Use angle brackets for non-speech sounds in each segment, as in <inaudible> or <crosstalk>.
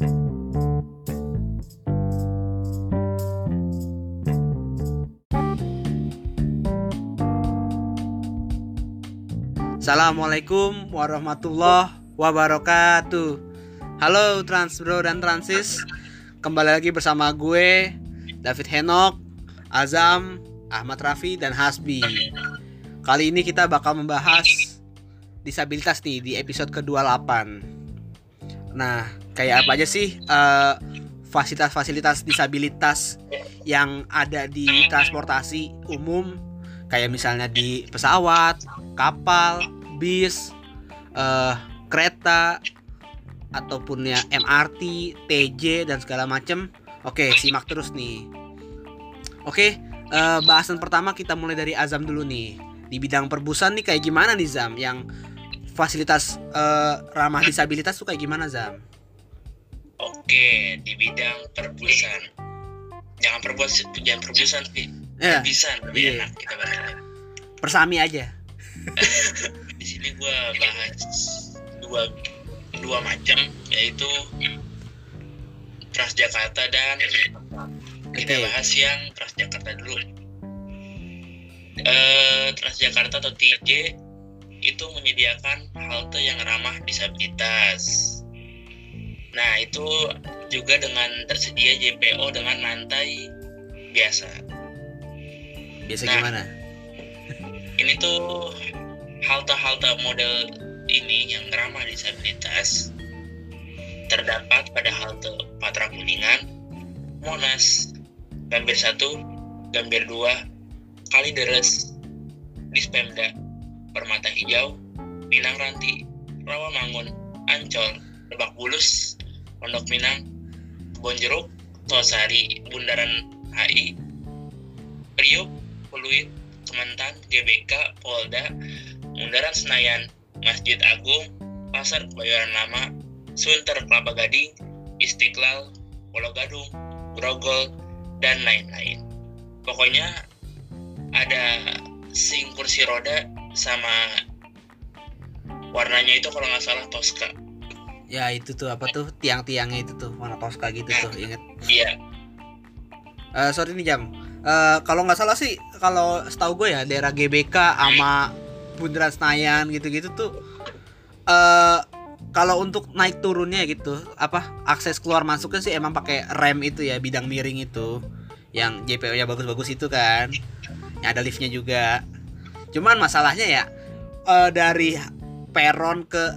Assalamualaikum warahmatullahi wabarakatuh. Halo Transbro dan Transis. Kembali lagi bersama gue David Henok Azam Ahmad Rafi dan Hasbi. Kali ini kita bakal membahas Disabilitas nih di episode ke-28 Nah kayak apa aja sih eh, Fasilitas-fasilitas disabilitas Yang ada di transportasi umum Kayak misalnya di pesawat, kapal, bis, eh, kereta, ataupun ya MRT, TJ dan segala macem. Oke, simak terus nih. Oke, eh, bahasan pertama kita mulai dari Azam dulu nih. Di bidang perbusan nih kayak gimana nih Zam? Yang fasilitas eh, ramah disabilitas tuh kayak gimana Zam? Oke, di bidang perbusan. Jangan perbusan, jangan perbusan sih. Ya, Perbisan lebih Iya. enak kita bahasnya. persami aja. <laughs> Di sini gua bahas dua dua macam yaitu Transjakarta dan kita Oke. bahas yang Transjakarta dulu. Eh, Transjakarta atau TJ itu menyediakan halte yang ramah disabilitas. Nah, itu juga dengan tersedia JPO dengan lantai biasa. Biasa Nah. gimana? Ini tuh halte-halte model ini yang ramah disabilitas terdapat pada halte Patra Kuningan, Monas, Gambir 1, Gambir 2, Kalideres, Dispemda, Permata Hijau, Pinang Ranti, Rawamangun, Ancol, Lebak Bulus, Pondok Minang, Bonjeruk, Tosari, Bundaran HI, Priuk, Pluit, Kementan, GBK, Polda, Bundaran Senayan, Masjid Agung, Pasar Kebayoran Lama, Sunter Kelapa Gading, Istiqlal, Pulau Gadung, Grogol, dan lain-lain. Pokoknya ada sing kursi roda sama warnanya itu kalau nggak salah Tosca. Ya itu tuh apa tuh tiang-tiangnya itu tuh warna toska gitu tuh inget. Iya, Eh sorry nih jam. Eh kalau nggak salah sih kalau setahu gue ya daerah GBK sama Bundaran Senayan gitu-gitu tuh eh kalau untuk naik turunnya gitu apa akses keluar masuknya sih emang pakai rem itu ya bidang miring itu yang JPO-nya bagus-bagus itu kan. Yang ada liftnya juga. Cuman masalahnya ya eh dari peron ke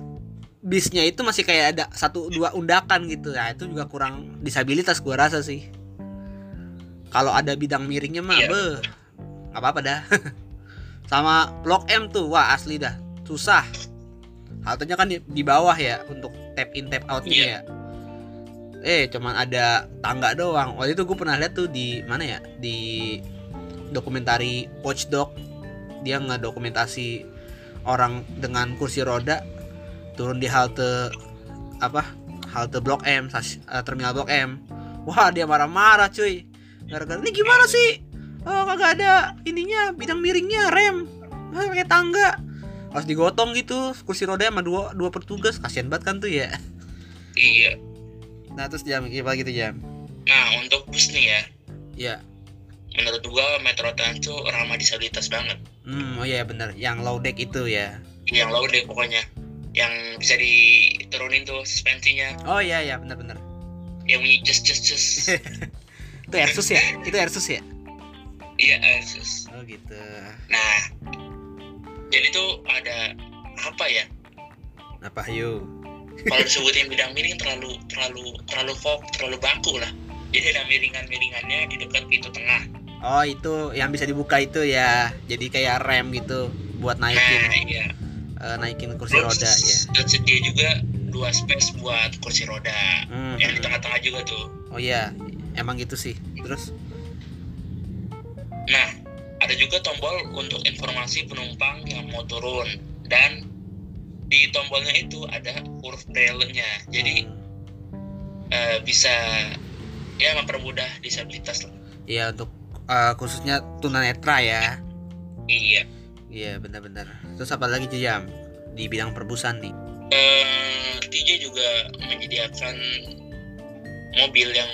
bisnya itu masih kayak ada satu dua undakan gitu. Ya itu juga kurang disabilitas gua rasa sih. Kalau ada bidang miringnya mah Iya. beh nggak apa-apa dah. <laughs> Sama blok M tuh wah asli dah. Susah. Haltenya kan di, di bawah ya untuk tap in tap outnya Iya. ya. Eh cuman ada tangga doang. Waktu itu gue pernah lihat tuh di mana ya? Di dokumentari Watchdog dia ngedokumentasi orang dengan kursi roda turun di halte apa halte blok M eh, terminal blok M. Wah dia marah-marah cuy. Gara-gara ini gimana sih? Oh kagak ada ininya bidang miringnya rem. Ah, pakai tangga. Harus digotong gitu kursi roda sama dua dua petugas. Kasihan banget kan tuh ya? Iya. nah terus jam apa gitu jam? Nah, untuk bus nih ya, ya menurut gua Metro Trans tuh ramah disabilitas banget. hmm oh iya bener yang low deck itu ya Yang low deh pokoknya. Yang bisa diturunin tuh suspensinya, oh iya iya bener bener yang bunyi cus cus cus. <laughs> itu Airsus ya itu Airsus ya iya, Asus. oh gitu Nah, jadi tuh ada apa ya? apa yuk Kalau <laughs> disebutin bidang miring terlalu terlalu terlalu fok, terlalu baku lah. Jadi ada miringan-miringannya di dekat pintu tengah. Oh itu yang bisa dibuka itu ya jadi kayak rem gitu buat Nah, naikin iya. eh, naikin kursi Terus roda ya tersedia juga dua space buat kursi roda. Hmm, Yang di tengah-tengah juga tuh. oh iya emang gitu sih terus Nah, ada juga tombol untuk informasi penumpang yang mau turun dan di tombolnya itu ada huruf braille-nya. Jadi hmm, eh, bisa ya mempermudah disabilitas lah. iya untuk eh, khususnya tunanetra ya Iya. iya benar-benar terus apa lagi jam di bidang perbusan nih Eh, TJ juga menyediakan mobil yang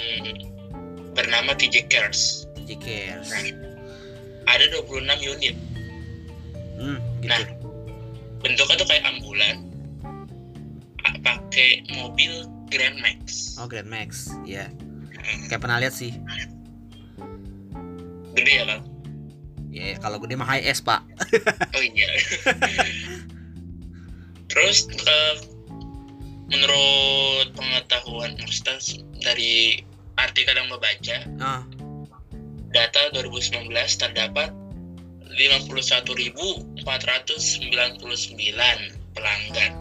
bernama TJ Cares. TJ Cares. Nah, ada 26 unit. Hmm, gitu. Nah, bentuknya tuh kayak ambulan. Pakai mobil Grand Max. Oh, Grand Max. Ya. Hmm, Kayak pernah lihat sih. Gede ya kan? Ya, kalau gede mah high S, Pak. <laughs> Oh iya. Terus eh, menurut pengetahuan maksudnya dari artikel yang gue baca, Ah, data 2019 terdapat 51.499 pelanggan.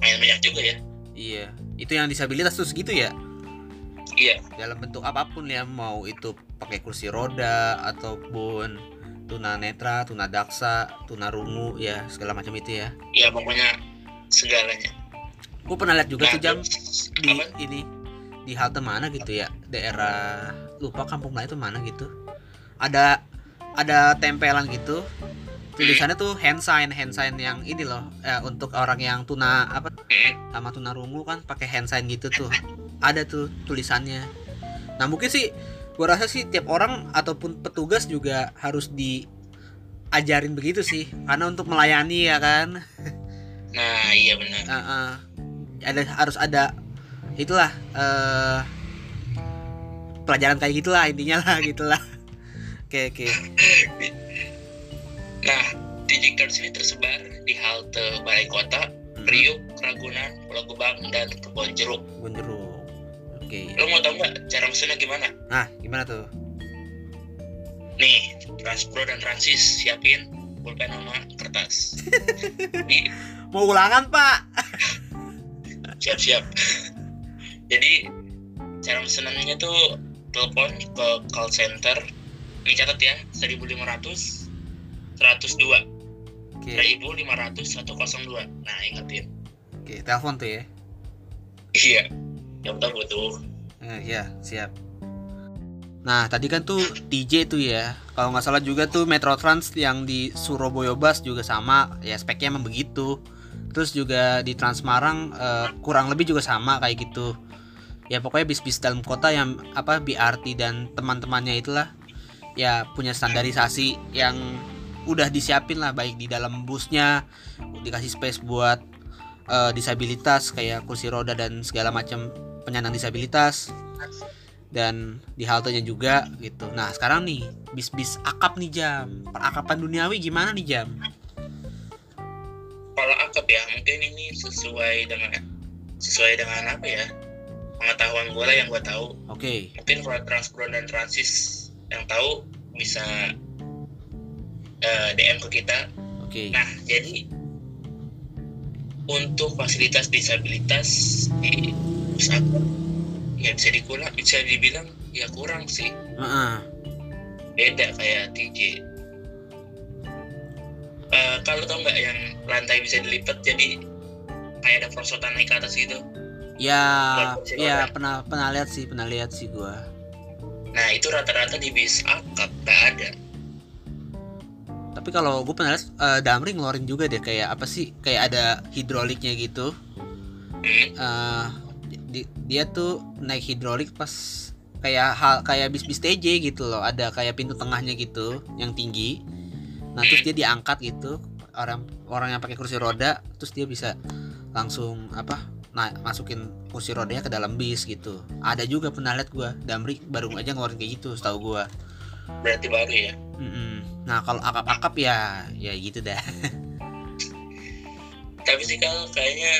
Main banyak juga ya. iya. Itu yang disabilitas tuh segitu ya? Iya, Dalam bentuk apa pun ya, mau itu pakai kursi roda ataupun tuna netra, tuna daksa, tuna rungu ya, segala macam itu ya. ya pokoknya segalanya. Gue pernah lihat juga Nah, tuh jam di apa? ini di halte mana gitu ya daerah lupa kampung lain itu mana gitu ada ada tempelan gitu tulisannya tuh hand sign hand sign yang ini loh eh, untuk orang yang tuna apa Hmm, sama tuna rungu kan pakai hand sign gitu tuh ada tuh tulisannya nah mungkin sih gua rasa sih tiap orang ataupun petugas juga harus diajarin begitu sih karena untuk melayani ya kan Nah, iya benar. Ah, ah. ada harus ada itulah eh pelajaran kayak gitulah intinya lah <laughs> gitulah oke oke <laughs> Nah, Digicars ini tersebar di halte Balai Kota, Priuk, Ragunan, Pulau Gebang, dan Kebon Jeruk. Gunjeruk oke Lo mau tau nggak cara mesennya gimana? nah gimana tuh Nih, Transpro dan Transis siapin pulpen sama kertas. <laughs> Di mau ulangan pak siap-siap. Jadi cara mesenannya tuh telepon ke call center. Ini catat ya, 1500 102 oke 1500 102. Nah, ingetin. oke telepon tuh ya Iya. Tahu butuh. eh, ya siap. Nah tadi kan tuh TJ tuh ya. Kalau nggak salah juga tuh Metro Trans yang di Surabaya Bus juga sama. Ya speknya emang begitu. Terus juga di Transmarang eh, kurang lebih juga sama kayak gitu. Ya pokoknya bis-bis dalam kota yang apa BRT dan teman-temannya itulah ya punya standarisasi yang udah disiapin lah baik di dalam busnya dikasih space buat eh, disabilitas kayak kursi roda dan segala macam penyandang disabilitas dan di haltenya juga gitu. Nah sekarang nih bis-bis akap nih jam perakapan duniawi gimana nih jam? Kalau akap ya, mungkin ini sesuai dengan sesuai dengan apa ya? Pengetahuan gue lah yang gue tahu. Oke, Mungkin kalau Transpro dan Transis yang tahu bisa eh, DM ke kita oke, Nah, jadi untuk fasilitas disabilitas di pusat ya bisa dikurang bisa dibilang ya kurang sih Heeh. beda kayak TJ Eh, kalau tau nggak yang lantai bisa dilipat jadi kayak ada perosotan naik ke atas gitu ya, ya roda. pernah pernah lihat sih, pernah lihat sih gua. nah itu rata-rata di bis akap nggak ada Tapi kalau gue pernah lihat eh, Damri ngeluarin juga deh kayak apa sih? Kayak ada hidroliknya gitu. eh di- dia tuh naik hidrolik pas kayak hal kayak bis bis TJ gitu loh ada kayak pintu tengahnya gitu yang tinggi nah terus dia diangkat gitu orang orang yang pakai kursi roda terus dia bisa langsung apa nah masukin kursi rodanya ke dalam bis gitu ada juga pernah lihat gua Damri baru aja ngeluarin kayak gitu setahu gua berarti baru ya? Mm-mm. nah kalau akap-akap ya ya gitu dah. <laughs> Tapi sih kalau kayaknya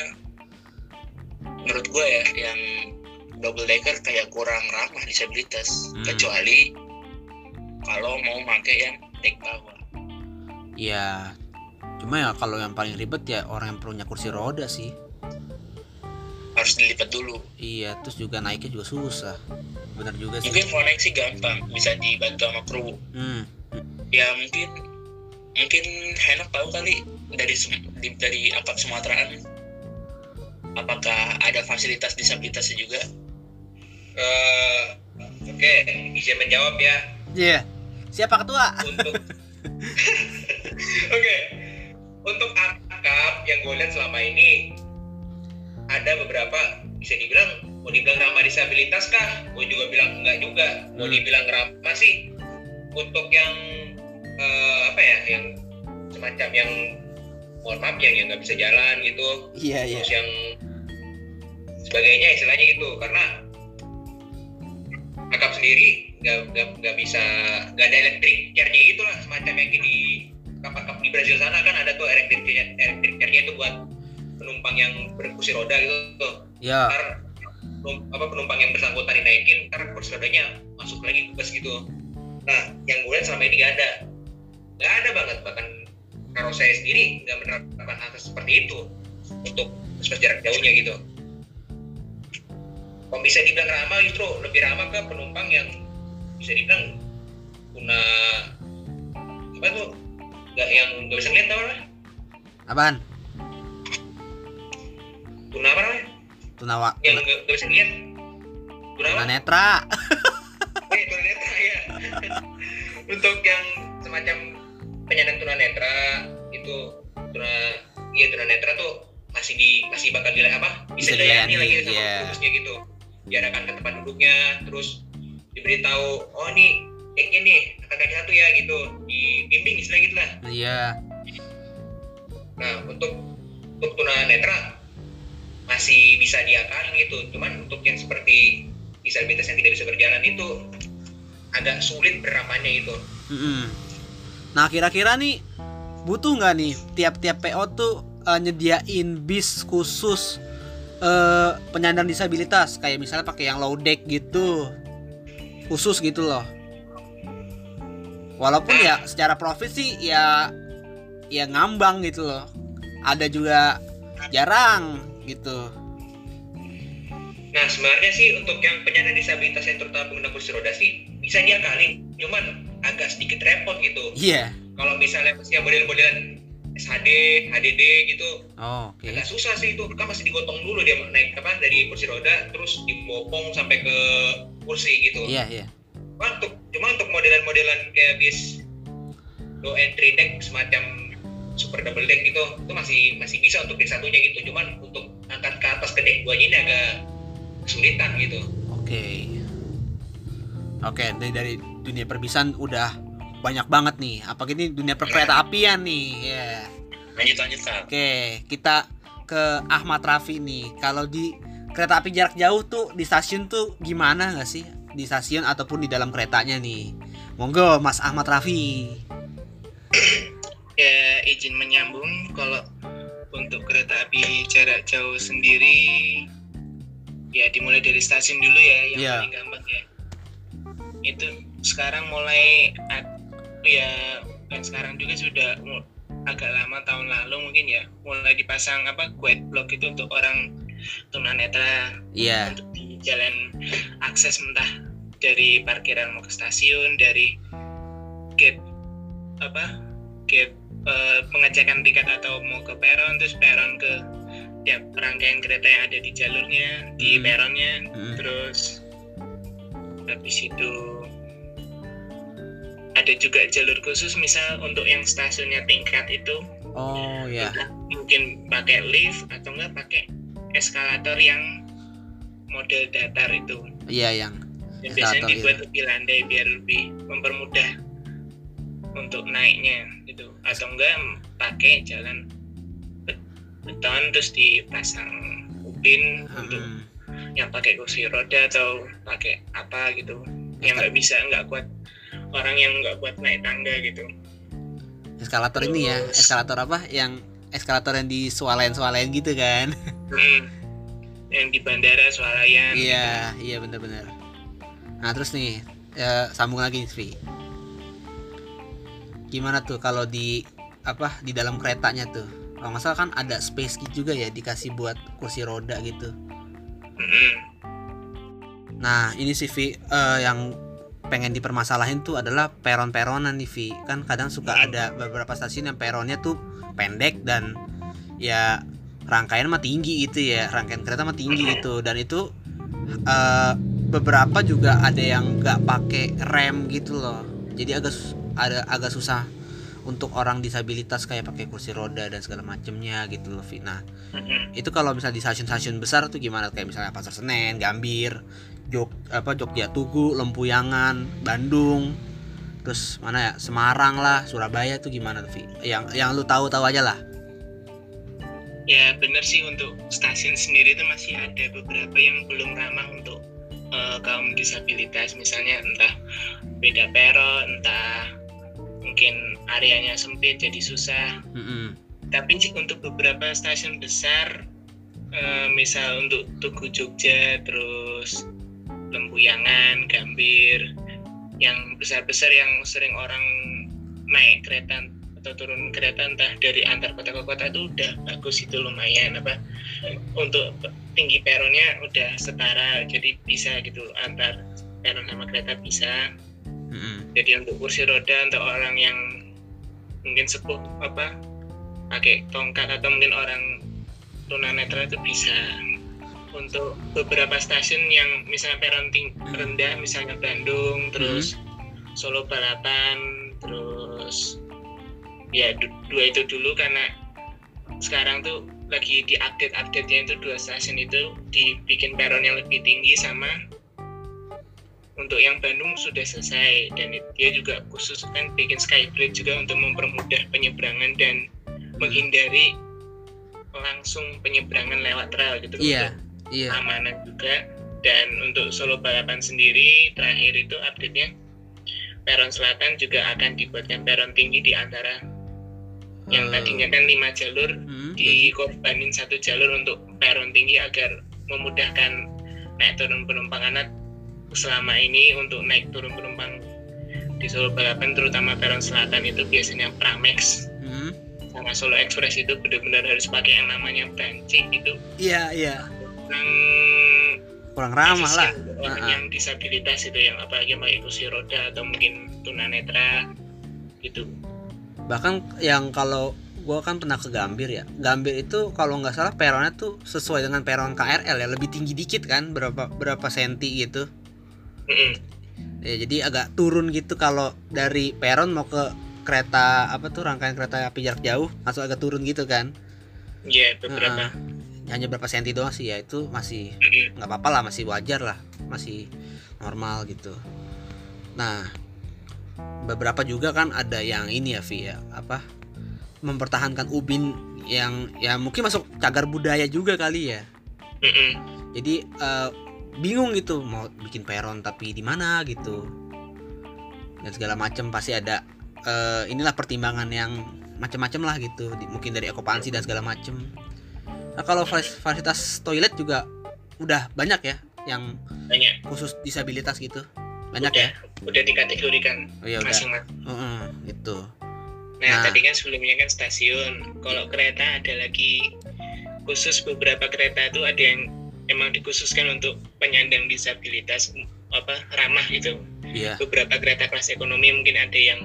menurut gue ya yang double decker kayak kurang ramah disabilitas. Hmm. kecuali kalau mau pakai yang deck bawah ya cuma ya kalau yang paling ribet ya orang yang punya kursi roda sih. Harus dilipat dulu. Iya, terus juga naiknya juga susah. Bener juga sih. mungkin koneksi gampang bisa dibantu sama kru Hmm, ya mungkin mungkin Henok tahu kali dari dari akap Sumateraan apakah ada fasilitas disabilitasnya juga Eh, Oke, izin menjawab ya Iya. Siapa ketua? untuk <laughs> Oke, untuk akap yang gue lihat selama ini ada beberapa bisa dibilang mau dibilang ramah disabilitas kah? Gue juga bilang enggak juga. Mau Hmm. dibilang ramah sih untuk yang eh, apa ya yang semacam yang mohon maaf yang yang nggak bisa jalan gitu. Iya iya. Terus yang sebagainya istilahnya gitu. Karena akap sendiri nggak bisa nggak ada elektrik chairnya gitu lah semacam yang di kapal-kapal di Brazil sana kan ada tuh elektrik chair- elektrik chairnya itu buat penumpang yang berkursi roda gitu. Tuh ya ntar penum- apa penumpang yang bersangkutan dinaikin ntar kursi rodanya masuk lagi ke bus gitu. Nah yang gue lihat selama ini nggak ada. Nggak ada banget bahkan kalau saya sendiri nggak menerapkan hal seperti itu untuk bus jarak jauhnya gitu. Kalau bisa dibilang ramah justru lebih ramah ke penumpang yang bisa dibilang guna apa tuh nggak yang nggak bisa ngeliat tau lah. Apaan? Guna apa tunawa. Yang nggak bisa ngeliat. Guna apa tunanetra. <laughs> Eh, tunanetra ya. <laughs> Untuk yang semacam penyandang tunanetra itu tuna iya tunanetra tuh masih di masih bakal dilihat apa? Bisa bisa dilayani lagi sama khususnya gitu. Diarahkan ke tempat duduknya terus diberitahu oh nih eknya nih kaki satu ya gitu. Dibimbing istilah gitu lah iya. Nah untuk untuk tunanetra masih bisa diakalin gitu cuman untuk yang seperti disabilitas yang tidak bisa berjalan itu agak sulit berapannya gitu Mm-mm. Nah kira-kira nih butuh nggak nih tiap-tiap PO tuh eh, nyediain bis khusus eh, penyandang disabilitas kayak misalnya pakai yang low deck gitu khusus gitu loh. Walaupun ya secara profit sih ya ya ngambang gitu loh. Ada juga jarang gitu. Nah sebenarnya sih untuk yang penyandang disabilitas yang terutama pengguna kursi roda sih bisa diakalin, cuman agak sedikit repot gitu. Iya. Kalau misalnya usia model-modelan SHD, HDD gitu, Oh, oke. agak susah sih itu. Kan masih digotong dulu dia naik apa dari kursi roda, terus dibopong sampai ke kursi gitu. Iya, iya. Cuma untuk cuma untuk modelan-modelan kayak bis low entry deck semacam super double deck gitu, itu masih masih bisa untuk deck satunya gitu. Cuman untuk angkat ke atas ke deck duanya ini agak kesulitan gitu. Oke. Oke, dari dari dunia perbisan udah banyak banget nih. Apa ini dunia perkereta apian nih? Ya. lanjut lanjut kak Oke, kita ke Ahmad Rafi nih. Kalau di kereta api jarak jauh tuh di stasiun tuh gimana nggak sih? Di stasiun ataupun di dalam keretanya nih. Monggo Mas Ahmad Rafi. <clears throat> ya izin menyambung kalau untuk kereta api jarak jauh sendiri ya dimulai dari stasiun dulu ya yang Iya. paling gampang ya itu sekarang mulai ya kan sekarang juga sudah agak lama tahun lalu mungkin ya mulai dipasang apa guide block itu untuk orang tunanetra Iya. untuk di jalan akses entah dari parkiran mau ke stasiun dari gate apa gate eh, pengecekan tiket atau mau ke peron terus peron ke tiap rangkaian kereta yang ada di jalurnya di Mhm. peronnya Mm. terus habis itu ada juga jalur khusus misal untuk yang stasiunnya tingkat itu Oh ya. entah mungkin pakai lift atau enggak pakai eskalator yang model datar itu Iya yang. dan biasanya dibuat lebih landai biar lebih mempermudah untuk naiknya gitu atau enggak pakai jalan bet- beton terus dipasang untuk Hmm. yang pakai kursi roda atau pakai apa gitu yang nggak bisa nggak kuat orang yang nggak kuat naik tangga gitu Eskalator ini ya. Terus- Eskalator apa? Yang eskalator yang di swalayan-swalayan gitu kan. Hmm. yang di bandara swalayan Iya, iya benar-benar. Nah terus nih, ya, sambung lagi Sri. Gimana tuh kalau di apa di dalam keretanya tuh? Kalau nggak salah kan ada space gitu juga ya dikasih buat kursi roda gitu. Nah ini sih Vi eh, yang pengen dipermasalahin tuh adalah peron-peronan nih Vi. Kan kadang suka ada beberapa stasiun yang peronnya tuh pendek dan ya rangkaian mah tinggi gitu ya rangkaian kereta mah tinggi gitu dan itu eh, beberapa juga ada yang nggak pakai rem gitu loh jadi agak ada agak susah untuk orang disabilitas kayak pakai kursi roda dan segala macemnya gitu loh Vi. Nah Mm-mm. itu kalau misalnya di stasiun-stasiun besar tuh gimana kayak misalnya Pasar Senen, Gambir, Jog apa Jogja Tugu, Lempuyangan, Bandung, terus mana ya Semarang lah, Surabaya tuh gimana tuh Vi? Yang yang lu tahu-tahu aja lah. ya benar sih untuk stasiun sendiri itu masih ada beberapa yang belum ramah untuk eh, kaum disabilitas misalnya entah beda peron entah mungkin areanya sempit jadi susah Mm-mm. tapi sih untuk beberapa stasiun besar eh, misal untuk Tugu Jogja terus Lempuyangan Gambir yang besar-besar yang sering orang naik kereta atau turun kereta entah dari antar kota ke kota itu udah bagus itu lumayan apa untuk tinggi peronnya udah setara jadi bisa gitu antar peron sama kereta bisa Mm-mm. jadi untuk kursi roda untuk orang yang mungkin sepuh apa pakai tongkat atau mungkin orang tunanetra itu bisa. Untuk beberapa stasiun yang misalnya peron ting- rendah misalnya Bandung terus Solo Balapan terus ya du- dua itu dulu karena sekarang tuh lagi di update update nya itu dua stasiun itu dibikin peron yang lebih tinggi sama untuk yang Bandung sudah selesai. Dan dia juga khusus kan bikin skybridge juga untuk mempermudah penyeberangan dan menghindari langsung penyeberangan lewat rel gitu. Iya, untuk iya. amanah juga. Dan untuk Solo Balapan sendiri terakhir itu update-nya peron selatan juga akan dibuatkan peron tinggi di antara yang Eh, tadinya kan lima jalur mm, jadi- dikorbanin satu jalur untuk peron tinggi agar memudahkan naik turun penumpang. Anak selama ini untuk naik turun penumpang di Solo Balapan terutama peron selatan itu biasanya Pramex mm, sama Solo Express itu benar-benar harus pakai yang namanya banci itu Iya, iya. kurang Kurang ramah lah. orang Ah, ah. yang disabilitas itu yang apalagi pakai kursi roda atau mungkin tunanetra gitu Bahkan yang kalau gua kan pernah ke Gambir ya. Gambir itu kalau nggak salah peronnya tuh sesuai dengan peron KRL ya, lebih tinggi dikit kan, berapa berapa senti gitu. Ya, jadi agak turun gitu kalau dari peron mau ke kereta apa tuh rangkaian kereta api jarak jauh langsung agak turun gitu kan. ya beberapa Heeh. hanya berapa senti doang sih ya itu masih nggak apa-apa lah masih wajar lah masih normal gitu. Nah beberapa juga kan ada yang ini ya Vi ya apa mempertahankan ubin yang ya mungkin masuk cagar budaya juga kali ya. Jadi eh, bingung gitu mau bikin peron tapi di mana gitu. Dan segala macam pasti ada eh, inilah pertimbangan yang macam-macam lah gitu Di- mungkin dari ekopansi dan segala macam nah kalau fas- fasilitas toilet juga udah banyak ya yang banyak. khusus disabilitas gitu. Banyak udah, ya? udah dikategorikan oh ya udah. masing-masing. Heeh, gitu. Nah, Nah. tadi kan sebelumnya kan stasiun. Kalau kereta ada lagi khusus beberapa kereta itu ada yang emang dikhususkan untuk penyandang disabilitas apa ramah gitu. iya Beberapa kereta kelas ekonomi mungkin ada yang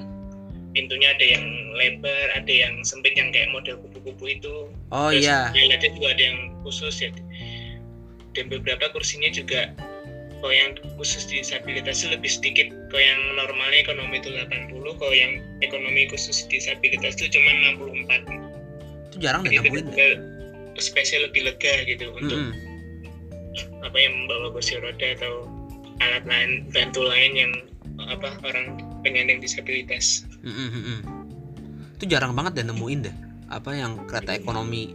pintunya ada yang lebar, ada yang sempit yang kayak model kupu-kupu itu. oh iya toiletnya juga ada yang khusus ya. Dan beberapa kursinya juga kalau yang khusus disabilitas itu lebih sedikit. Kalau yang normalnya ekonomi itu 80, kalau yang ekonomi khusus disabilitas itu cuma 64. itu jarang juga spesial lebih lega gitu untuk Mm-mm. Apa yang membawa kursi roda atau alat lain bantu lain yang apa orang penyandang disabilitas. Mm-mm, mm-mm. itu jarang banget deh nemuin deh apa yang kereta ekonomi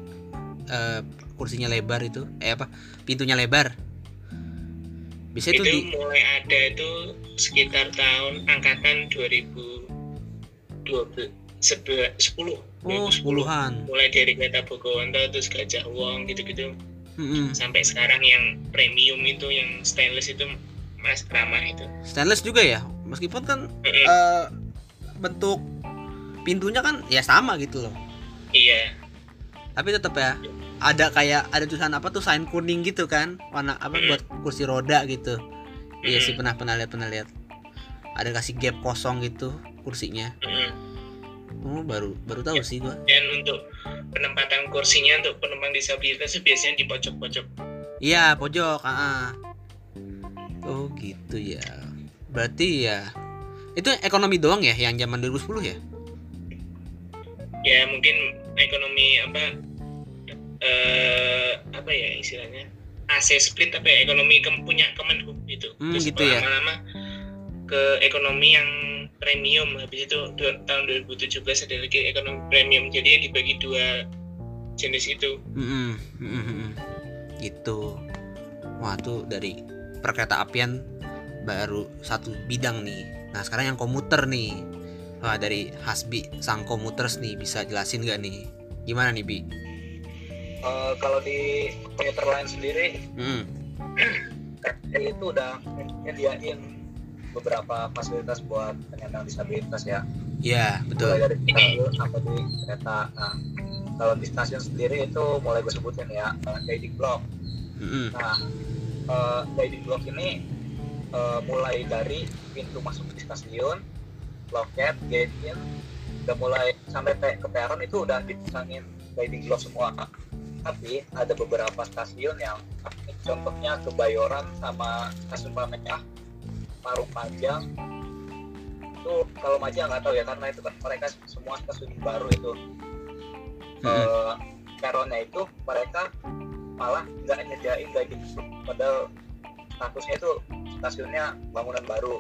eh, kursinya lebar itu eh apa pintunya lebar bisa itu itu di mulai ada itu sekitar tahun angkatan 2012 11 10 oh 2010. sepuluhan mulai dari kereta Bogowonto terus Gajah Wong gitu-gitu Mm-mm. sampai sekarang yang premium itu yang stainless itu mas ramah itu stainless juga ya meskipun kan Mm-mm. eh, bentuk pintunya kan ya sama gitu loh iya tapi tetap ya ada kayak ada tulisan apa tuh sign kuning gitu kan warna apa Mm. buat kursi roda gitu iya Mm. sih pernah pernah lihat pernah lihat ada kasih gap kosong gitu kursinya. Oh baru baru tahu sih gua. dan untuk penempatan kursinya untuk penumpang disabilitas itu biasanya di pojok-pojok. Iya pojok ah ah. oh gitu ya. Berarti ya itu ekonomi doang ya yang zaman 2010 ya? Ya mungkin ekonomi apa eh apa ya istilahnya? AC split apa ya ekonomi kem, punya Kemenhub gitu. Hmm, terus gitu ya. lama-lama ke ekonomi yang premium. Habis itu dua, tahun 2017 ada lagi ekonomi premium. Jadi ya dibagi dua jenis itu. Mm-mm, mm-mm. gitu. Wah tuh dari perkereta apian baru satu bidang nih. Nah sekarang yang komuter nih. Wah dari Hasbi sang komuters nih bisa jelasin gak nih? Gimana nih bi? Eh, kalau di komuter lain sendiri Mm, <clears throat> itu udah nyediain beberapa fasilitas buat penyandang disabilitas ya. Ya mulai betul dari stasiun sampai di kereta. Nah kalau di stasiun sendiri itu mulai gue sebutin ya eh, guiding block. Mm-mm, nah eh, guiding block ini eh, mulai dari pintu masuk di stasiun loket gate in udah mulai sampai ke peron itu udah dipasangin guiding block semua. Tapi ada beberapa stasiun yang contohnya Kebayoran sama stasiun Palmerah Parung Panjang. Itu kalau Maja nggak tahu ya karena itu kan mereka semua stasiun baru itu. Eh, peronnya itu mereka malah nggak nyediain guiding block padahal statusnya itu stasiunnya bangunan baru.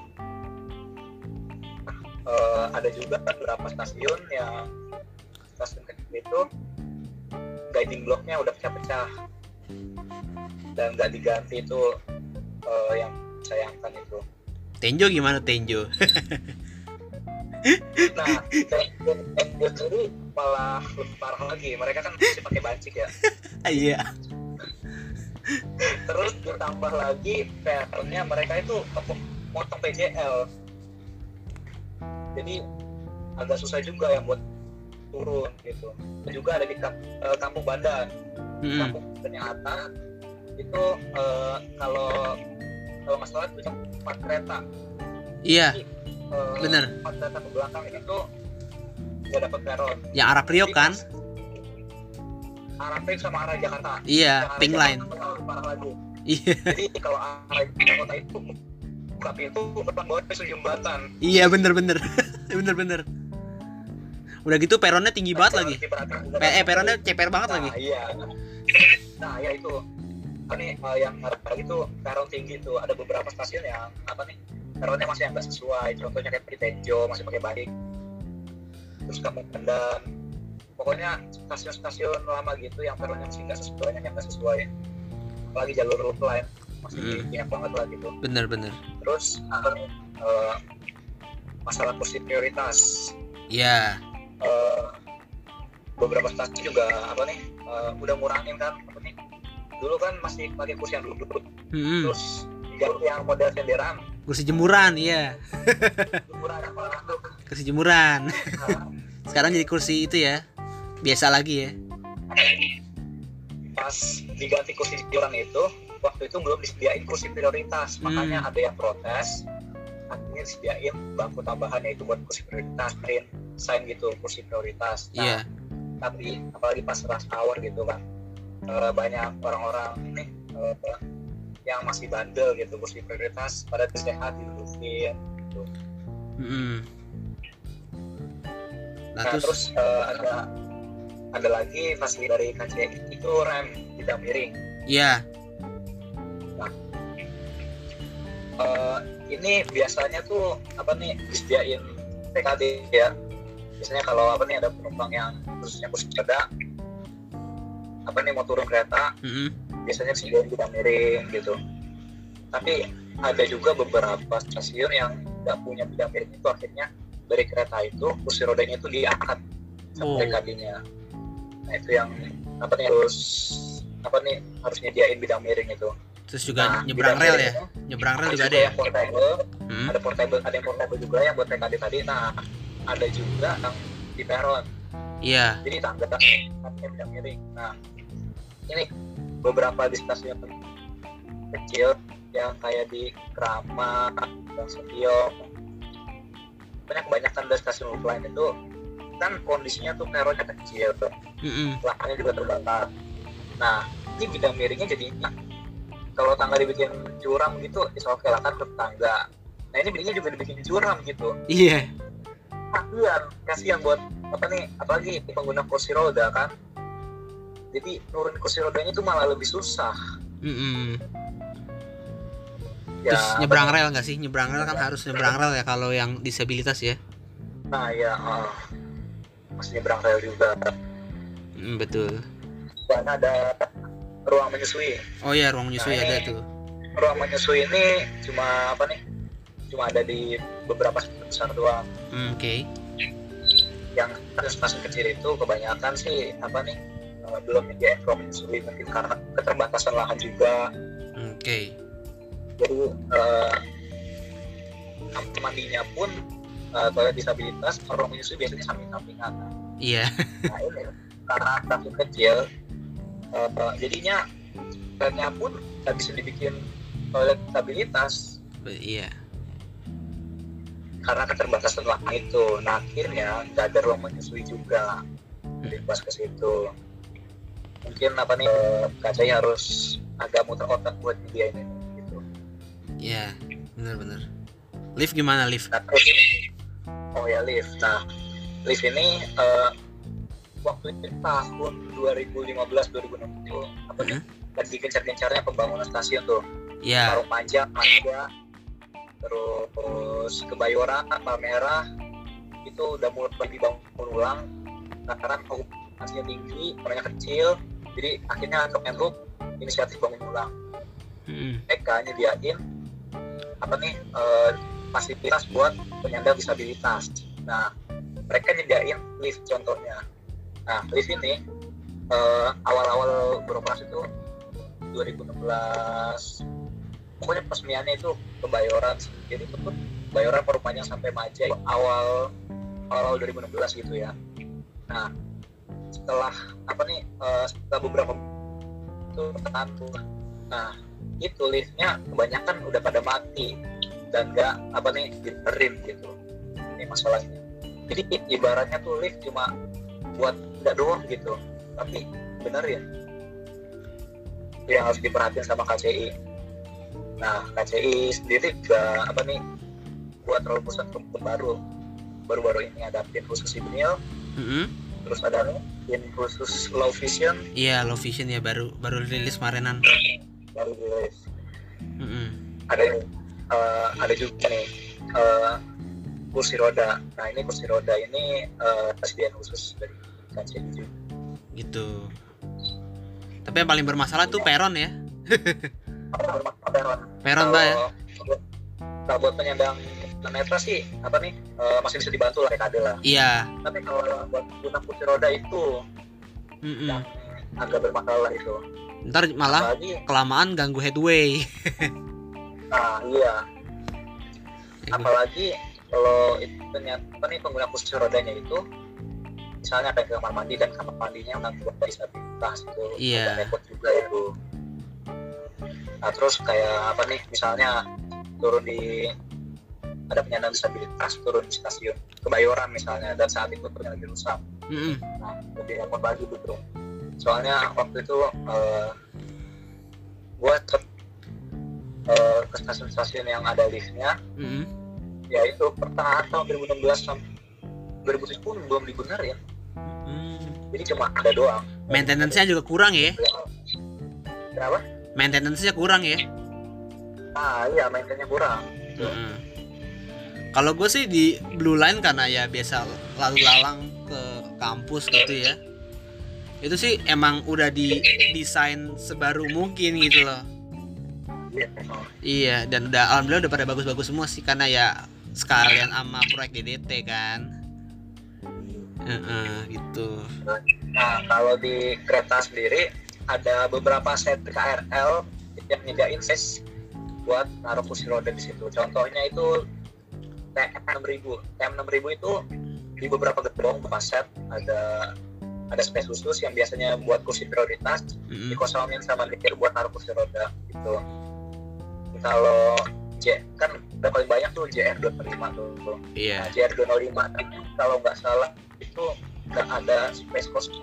Eh, ada juga beberapa stasiun yang stasiun kecil itu guiding blocknya udah pecah-pecah. Dan nggak diganti itu eh, yang sayangkan itu Tenjo gimana Tenjo? Nah Tenjo sendiri malah lebih parah lagi. Mereka kan masih pakai bancik ya. <laughs> Iya. Terus ditambah lagi peronnya mereka itu motong PJL jadi agak susah juga yang buat turun gitu. Dan juga ada di eh, kampung Bandan. Mm-mm, kampung ternyata itu eh, kalau kalau nggak salah itu empat kereta. Iya Eh, bener. empat kereta ke belakang itu nggak dapat peron. Yang arah Priok kan? arah Pink sama arah Jakarta. Iya arah pink Jakarta line. parah lagi. Iya. Jadi kalau arah Jakarta itu buka pintu depan bawah itu jembatan iya bener bener. <laughs> Bener bener. Udah gitu peronnya tinggi banget lagi. Pe- eh peronnya ceper banget nah, lagi. iya. Nah ya itu apa nih eh, yang lagi tuh peron tinggi tuh. Ada beberapa stasiun yang apa nih peronnya masih yang nggak sesuai. Contohnya kayak di Tenjo masih pakai barik terus kamu Pandan pokoknya stasiun-stasiun lama gitu yang peronnya masih nggak sesuai yang nggak sesuai. Apalagi jalur line masih Hmm. banyak banget lah gitu. Bener bener. Terus eh, masalah kursi prioritas. Iya. Eh, beberapa stasiun juga apa nih eh, udah ngurangin kan dulu kan masih pakai kursi yang duduk. Mm-mm. terus diganti yang model senderan. Kursi jemuran iya. Tuh kursi jemuran. Nah, <laughs> sekarang jadi kursi itu ya. Biasa lagi ya. Pas diganti kursi iuran itu waktu itu belum disediain kursi prioritas. Hmm. makanya ada yang protes akhirnya disediain bangku tambahan yaitu buat kursi prioritas print sign gitu kursi prioritas. Nah, iya. tapi apalagi pas rush hour gitu kan eh, banyak orang-orang nih eh, yang masih bandel gitu kursi prioritas pada sehat didudukin gitu. Mm-mm. nah nah terus terus eh, ada ada lagi fasilitas dari KCI itu rem tidak miring iya Eh, ini biasanya tuh apa nih disediain PKD ya biasanya kalau apa nih ada penumpang yang khususnya kursi roda apa nih mau turun kereta Mm-mm. biasanya disediain tidak miring gitu. Tapi ada juga beberapa stasiun yang nggak punya bidang miring itu akhirnya dari kereta itu kursi rodanya itu diangkat Oh. sama PKD-nya nah itu yang apa nih harus apa nih harus nyediain bidang miring itu. Terus juga Nah, nyebrang rel ya? itu nyebrang rel juga ada ya? portable. Hmm. ada portable ada yang portable juga yang buat PKD tadi. Nah ada juga yang di peron. Iya. Jadi tangga tangga bidang miring. Nah ini beberapa di stasiun kecil yang kayak di Krama dan Setio banyak kebanyakan dari stasiun offline itu. Kan kondisinya tuh peronnya kecil Mm-mm. lahannya juga terbatas. Nah ini bidang miringnya jadi kalau tangga dibikin curam gitu is oke lah kan ke tangga. Nah ini bidangnya juga dibikin curam gitu. Iya. Kasihan kasihan buat apa nih apalagi pengguna kursi roda kan jadi nurun kursi rodanya itu malah lebih susah Mm-mm. ya Terus nyebrang rel nggak sih? Nyebrang rel kan harus nyebrang rel ya kalau yang disabilitas ya. nah ya uh, masih nyebrang rel juga Mm, betul. dan ada ruang menyusui Oh ya ruang menyusui Nah, ada ini- tuh. ruang menyusui ini cuma apa nih cuma ada di beberapa besar doang Mm, Oke. yang stasiun kecil itu kebanyakan sih apa nih belum menyediakan ruang menyusui mungkin karena keterbatasan lahan juga Oke. jadi uh, mandinya pun uh, toilet disabilitas menyusui biasanya samping-sampingan Iya. nah ini karena stasiun kecil uh, jadinya toiletnya pun nggak bisa dibikin toilet disabilitas Iya. karena keterbatasan lahan itu nah akhirnya nggak ada ruang menyusui juga pas ke situ mungkin apa nih KCI harus agak muter otak buat media ini gitu Iya. Bener-bener. Lift gimana lift? nah oh ya lift nah lift ini eh, waktu itu tahun 2015 2016 itu apa nih lagi gencar-gencarnya pembangunan stasiun tuh Iya. Parung Panjang, Manja, terus Kebayoran, Palmerah itu udah mulai dibangun ulang karena okupansinya tinggi, orangnya kecil, jadi akhirnya Kemenhub inisiatif bangun ulang. Mm-mm. mereka nyediain apa nih eh, fasilitas buat penyandang disabilitas. Nah, mereka nyediain lift contohnya. Nah, lift ini eh, awal-awal beroperasi itu 2016 pokoknya peresmiannya itu kebayoran jadi itu tuh bayoran perupanya sampai Maja awal awal 2016 gitu ya nah setelah apa nih eh, setelah beberapa itu bertahan tuh. nah itu liftnya kebanyakan udah pada mati dan nggak apa nih dibenerin gitu. Ini masalahnya. Jadi ibaratnya tuh lift cuma buat nggak doang gitu tapi benerin. Itu yang harus diperhatiin sama KCI nah KCI sendiri juga apa nih buat terobosan baru. Baru-baru ini ada pin khusus Ibnil Mm-mm. Terus ada pin khusus Low Vision Iya, Low Vision ya baru baru rilis kemarinan. baru rilis Mm-mm. ada eh, ada juga nih eh, kursi roda nah ini kursi roda ini persediaan khusus dari juga Gitu. Tapi yang paling bermasalah tuh peron ya. peron Peron mbak ya. kalau buat penyandang netra sih apa nih eh, masih bisa dibantu lah kayak lah Iya. tapi kalau buat guna kursi roda itu Mm-mm. yang agak bermasalah itu Ntar malah apalagi kelamaan ganggu headway. nah iya apalagi kalau itu ternyata nih pengguna kursi rodanya itu misalnya ada ke kamar mandi dan kamar mandinya nanti buat disabilitas itu Iya. agak repot juga itu nah terus kayak apa nih misalnya turun di ada penyandang disabilitas turun di stasiun kebayoran misalnya dan saat itu turunnya lagi rusak Mm-mm. nah lebih repot lagi betul soalnya waktu itu uh, gue cek uh, ke stasiun-stasiun yang ada liftnya Mm-mm. ya itu pertengahan tahun 2016 sampai 2010 pun belum dibenerin Mm. jadi cuma ada doang Maintenance-nya juga kurang ya. kenapa? Maintenance-nya kurang ya. nah iya maintenance kurang Mm-mm. Kalau gue sih di Blue Line karena ya biasa lalu lalang ke kampus gitu ya. Itu sih emang udah didesain sebaru mungkin gitu loh. Iya. Iya, dan udah alhamdulillah udah pada bagus-bagus semua sih karena ya sekalian sama proyek DDT kan. Heeh, gitu. nah kalau di kereta sendiri ada beberapa set KRL yang nyediain space buat naruh kursi roda di situ contohnya itu TM 6000 TM 6000 itu di beberapa beberapa set ada ada space khusus yang biasanya buat kursi prioritas Mm-mm. dikosongin sama dikir buat naruh kursi roda gitu kalau J kan udah paling banyak tuh JR 205 tuh tuh. Iya. nah, JR 205 itu kalau nggak salah itu nggak ada space khusus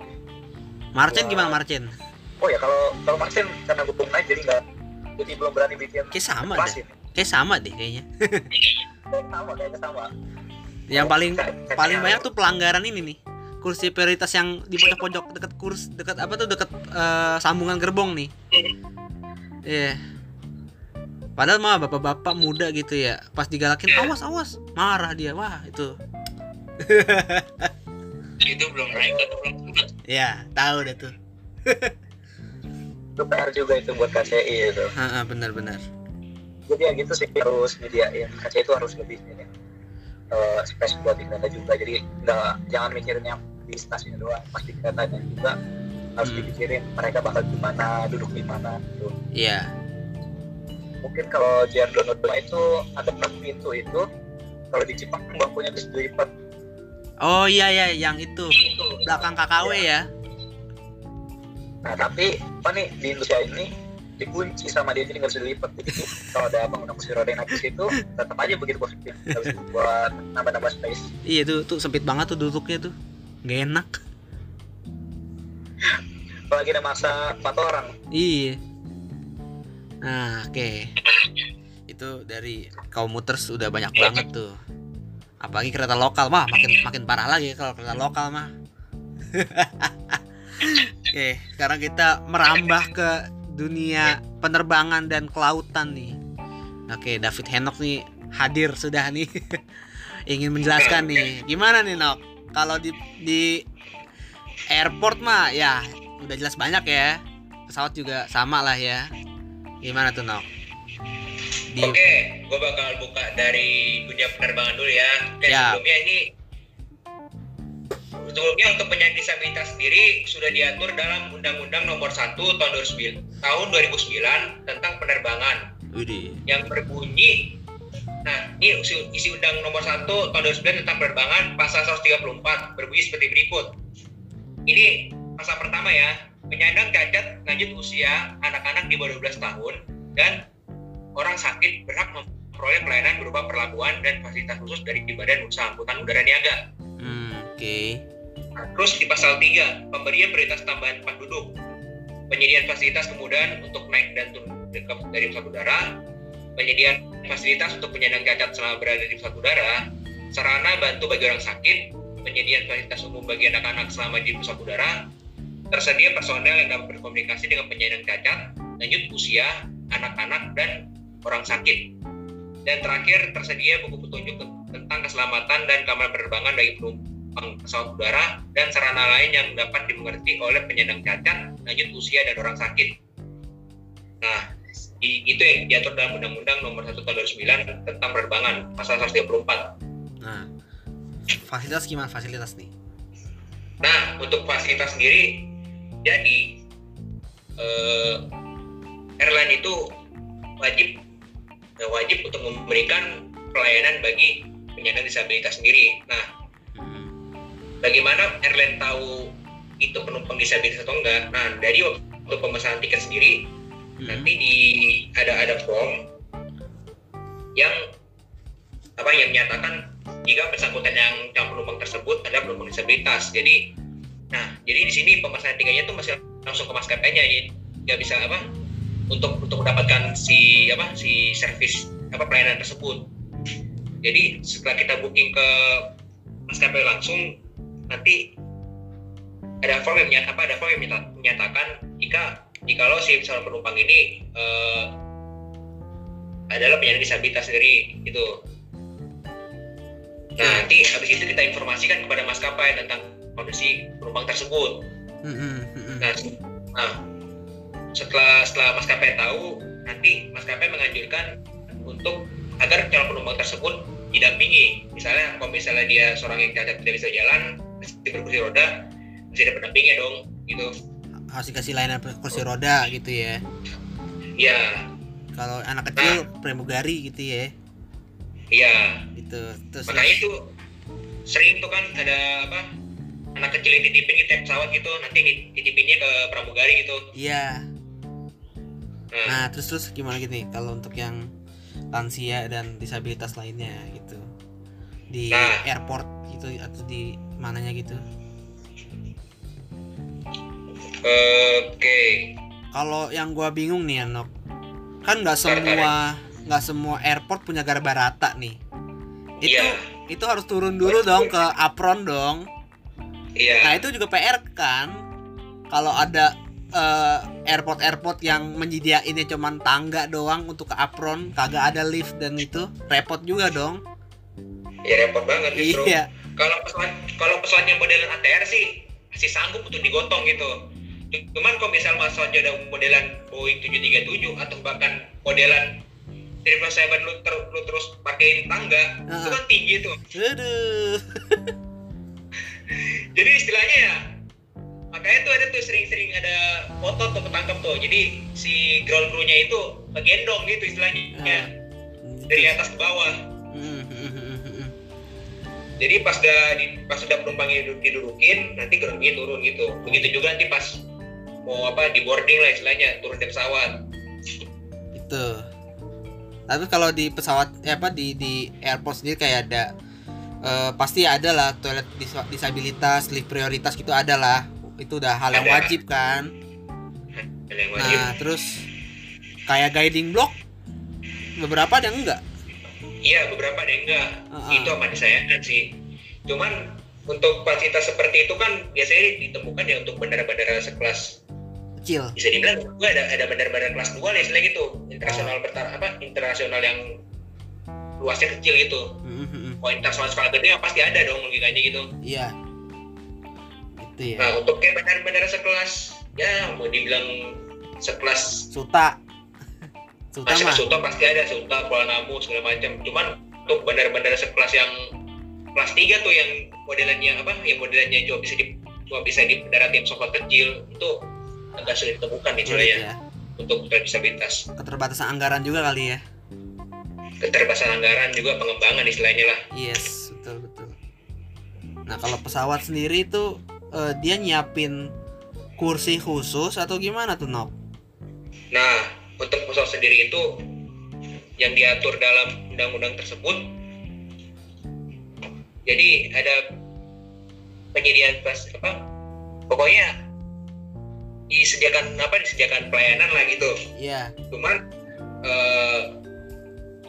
Marcin Wah. gimana Marcin? oh ya kalau kalau Martin karena gue naik jadi nggak jadi belum berani bikin Kayak sama deh. Kayak sama deh kayaknya. Kayak sama kayaknya sama. Yang paling paling banyak tuh pelanggaran ini nih. kursi prioritas yang di pojok-pojok deket kurs deket apa tuh deket eh, sambungan gerbong nih. Iya. Padahal mah bapak-bapak muda gitu ya pas digalakin awas awas. Marah dia wah itu. Itu belum naik atau belum sempet ya tahu deh tuh. Itu PR juga itu buat KCI itu. Heeh, benar-benar jadi ya gitu sih harus nyediain. KCI itu harus lebih ini. Eh, space buat di kereta juga. Jadi nggak jangan mikirin yang di stasiun doang. Pas di keretanya juga harus Hmm. dipikirin mereka bakal gimana duduk di mana gitu. Iya. Mungkin kalau Jardono 2 itu ada enam pintu itu kalau di Jepang bangkunya bisa dilipat oh iya ya yang itu. Belakang KKW ya. Nah tapi apa nih di Indonesia ini dikunci sama dia jadi nggak bisa dilipat jadi kalau ada bangunan kursi roda yang naik ke situ tetap aja begitu positif bisa buat nambah-nambah space iya tuh tuh sempit banget tuh duduknya tuh nggak enak apalagi ada masa empat orang Iya. Nah, oke. Itu dari komuter sudah banyak banget tuh. Apalagi kereta lokal mah makin makin parah lagi kalau kereta lokal mah. <laughs> oke, sekarang kita merambah ke dunia penerbangan dan kelautan nih. Oke, David Henok nih hadir sudah nih. <laughs> Ingin menjelaskan nih. Gimana nih, Nok? Kalau di di airport mah ya udah jelas banyak ya pesawat juga sama lah ya gimana tuh Nok? Di, Oke, gue bakal buka dari dunia penerbangan dulu ya. Oke, Ya. sebelumnya ini sebelumnya untuk penyandang disabilitas sendiri sudah diatur dalam Undang-Undang Nomor 1 Tahun 2009, tahun 2009 tentang penerbangan Widih. yang berbunyi Nah, ini isi, isi Undang Nomor 1 Tahun 2009 tentang penerbangan pasal 134 berbunyi seperti berikut. Ini pasal pertama ya, penyandang cacat lanjut usia anak-anak di bawah 12 tahun dan orang sakit berhak memperoleh pelayanan berupa perlakuan dan fasilitas khusus dari Badan Usaha Angkutan Udara Niaga. Hmm, oke. Nah, terus di pasal 3, pemberian prioritas tambahan tempat duduk, penyediaan fasilitas kemudahan untuk naik dan turun dari- pesawat udara, penyediaan fasilitas untuk penyandang cacat selama berada di pesawat udara, sarana bantu bagi orang sakit, penyediaan fasilitas umum bagi anak-anak selama di pesawat udara, tersedia personel yang dapat berkomunikasi dengan penyandang cacat, lanjut usia, anak-anak, dan orang sakit. Dan terakhir, tersedia buku petunjuk tentang keselamatan dan keamanan penerbangan bagi penumpang pesawat udara dan sarana lain yang dapat dimengerti oleh penyandang cacat, lanjut usia, dan orang sakit. Nah, itu yang diatur dalam Undang-Undang Nomor 1 Tahun 2009 tentang penerbangan, pasal 134. Nah, fasilitas gimana fasilitas nih? Nah, untuk fasilitas sendiri, jadi eh, airline itu wajib eh, wajib untuk memberikan pelayanan bagi penyandang disabilitas sendiri. Nah, bagaimana airline tahu itu penumpang disabilitas atau enggak? Nah, dari waktu pemesanan tiket sendiri, hmm, nanti di ada ada form yang apa yang menyatakan jika bersangkutan yang calon penumpang tersebut adalah penumpang disabilitas. Jadi, nah jadi di sini pemesanan tiketnya itu masih langsung ke maskapainya, jadi nggak bisa apa untuk untuk mendapatkan si apa si servis apa pelayanan tersebut. Jadi setelah kita booking ke maskapai langsung, nanti ada form yang menyatakan apa ada form yang menyata- menyatakan jika jikalau si calon penumpang ini eh, adalah penyandang disabilitas sendiri gitu. Nah nanti habis itu kita informasikan kepada maskapai tentang kondisi penumpang tersebut. hmm, hmm, hmm, hmm. Nah, nah, setelah setelah maskapai tahu, nanti maskapai menganjurkan untuk agar calon penumpang tersebut didampingi. Misalnya, kalau misalnya dia seorang yang cacat tidak bisa jalan, masih berkursi roda, masih ada pendampingnya dong, gitu. Harus dikasih layanan kursi roda gitu ya. Ya, Kalau anak kecil pramugari gitu ya. iya. Gitu. Terus Makanya itu sering tuh kan ada apa anak kecil yang titipin di tiap pesawat gitu, nanti titipinnya ke pramugari gitu. Iya. Nah, Nah, terus terus gimana gitu nih kalau untuk yang lansia dan disabilitas lainnya gitu. Di Nah. airport gitu atau di mananya gitu. oke. Kalau yang gua bingung nih Anok, kan nggak semua nggak semua airport punya garba rata nih. Itu Iya. itu harus turun dulu dong ke apron dong. iya Nah itu juga PR kan kalau ada eh, airport-airport yang menyediainnya cuman tangga doang untuk ke apron, kagak ada lift dan itu repot juga dong. ya repot banget Iya. Kalau pesawat kalau pesawatnya modelan ATR sih masih sanggup untuk digotong gitu. Cuman kalau misal pesawatnya ada modelan Boeing 737 atau bahkan modelan 777 lu, ter, lu terus pakai tangga itu Ah. kan tinggi tuh. Aduh. <laughs> jadi istilahnya ya makanya tuh ada tuh sering-sering ada foto tuh ketangkep tuh. Jadi si ground crew-nya itu ngegendong gitu istilahnya. Ah. dari atas ke bawah jadi pas udah di, pas udah penumpangnya duduk didudukin nanti crew turun gitu begitu juga nanti pas mau apa di boarding lah istilahnya turun dari pesawat Itu. Tapi kalau di pesawat eh, apa di di airport sendiri kayak ada eh, pasti ada lah toilet dis- disabilitas, lift prioritas gitu ada lah. Itu udah hal yang Ada. wajib kan. Dan yang wajib Nah, terus kayak guiding block beberapa ada enggak? Iya beberapa ada yang enggak Ah, itu ah. amat disayangkan sih cuman untuk fasilitas seperti itu kan biasanya ditemukan ya untuk bandara-bandara sekelas Kecil. bisa dibilang gue ada ada bandar-bandar kelas 2 lah istilahnya gitu internasional bertar apa internasional yang luasnya kecil gitu Hmm, hmm, hmm. kalau internasional skala gede ya pasti ada dong logikanya gitu Iya. Itu ya. nah untuk kayak bandara-bandara sekelas ya mau dibilang sekelas Suta. Suta masih mah. Suta pasti ada Suta Kuala Namu segala macam cuman untuk bandara-bandara sekelas yang kelas 3 tuh yang modelannya apa yang modelannya cuma bisa di cuma bisa di daratin pesawat kecil itu agak sulit ditemukan nih Sulit ya untuk disabilitas Keterbatasan anggaran juga kali ya. keterbatasan anggaran juga pengembangan istilahnya lah Yes, betul betul. Nah, kalau pesawat sendiri tuh eh, dia nyiapin kursi khusus atau gimana tuh, Nok? Nah, untuk pesawat sendiri itu yang diatur dalam undang-undang tersebut, jadi ada penyediaan pas apa? Pokoknya disediakan apa? Disediakan pelayanan lah gitu. Iya. Cuman eh,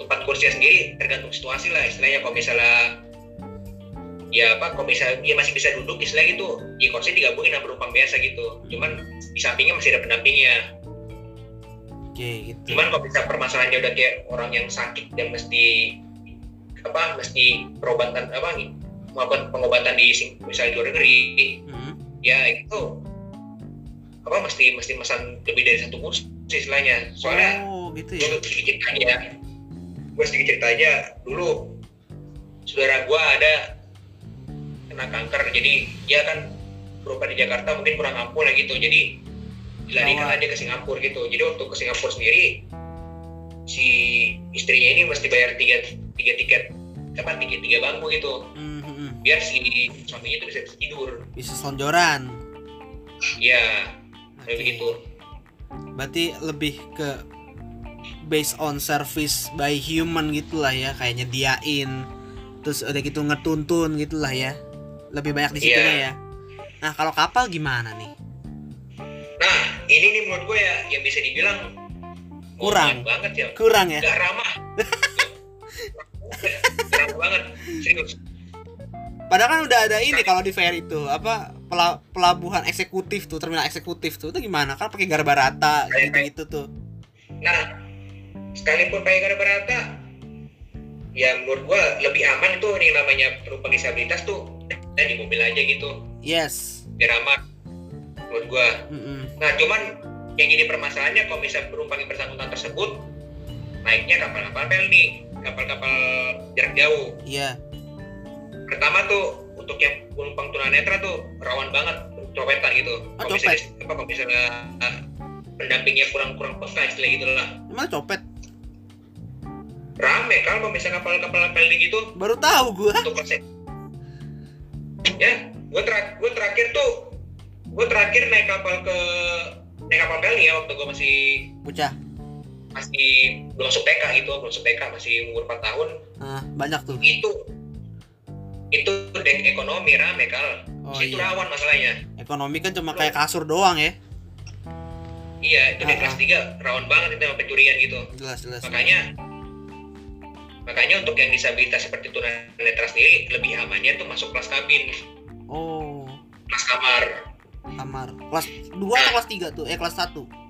tempat kursinya sendiri tergantung situasi lah istilahnya kalau misalnya ya apa kalau misalnya dia masih bisa duduk istilahnya gitu ya kursi digabungin sama penumpang biasa gitu cuman di sampingnya masih ada pendampingnya Oke, gitu. cuman kalau bisa permasalahannya udah kayak orang yang sakit dan mesti apa mesti perobatan apa melakukan pengobatan di misalnya di luar negeri Hmm, ya itu apa mesti mesti pesan lebih dari satu kursi istilahnya soalnya Oh, gitu gue ya. sedikit cerita aja gue sedikit cerita aja dulu saudara gue ada kena kanker jadi dia kan berobat di Jakarta mungkin kurang ampun lah gitu jadi dilarikan Gawat. aja ke Singapura gitu jadi waktu ke Singapura sendiri si istrinya ini mesti bayar tiga tiga tiket apa tiga tiga bangku gitu Hmm, hmm, hmm. biar si suaminya itu bisa, tidur Bisa selonjoran. ya Oke. kayak begitu Berarti lebih ke based on service by human gitulah ya, kayak nyediain terus udah gitu ngetuntun gitulah ya. Lebih banyak di situ Iya. ya. Nah, kalau kapal gimana nih? Ini nih menurut gue ya yang bisa dibilang Kurang. banget ya. Kurang ya? ramah. Gak ramah banget serius. Padahal kan udah ada ini kalau di fair itu apa pela- pelabuhan eksekutif tuh terminal eksekutif tuh itu gimana? Kan pakai garba rata gitu gitu tuh. Nah sekalipun pakai gara rata ya menurut gua lebih aman itu nih namanya penumpang disabilitas tuh dan di mobil aja gitu. Yes. Biar aman menurut gua. Mm-mm. nah cuman yang jadi permasalahannya kalau misalnya penumpang yang bersangkutan tersebut naiknya kapal-kapal nih kapal-kapal jarak jauh. Iya. Pertama tuh untuk yang penumpang tunanetra tuh rawan banget copetan gitu. Ah, kalau misalnya apa kalau misalnya ah, pendampingnya kurang kurang peka istilah gitu lah. Emang copet? Rame kan kalau misalnya kapal-kapal pelni gitu. Baru tahu gua. Untuk konsep ya gue terak gue terakhir tuh gue terakhir naik kapal ke naik kapal pelni ya waktu gue masih bocah masih belum masuk TK gitu belum masuk TK masih umur 4 tahun. Ah, banyak tuh. Itu itu dek ekonomi rame kal. Oh itu iya. rawan masalahnya. Ekonomi kan cuma kayak kasur doang ya? Iya itu dek Ah, kelas 3 rawan banget itu sama pencurian gitu. Jelas jelas. Makanya makanya untuk yang disabilitas seperti tunanetra sendiri lebih amannya tuh masuk kelas kabin. Oh. Kelas kamar kamar kelas 2 atau kelas 3 tuh? Eh kelas 1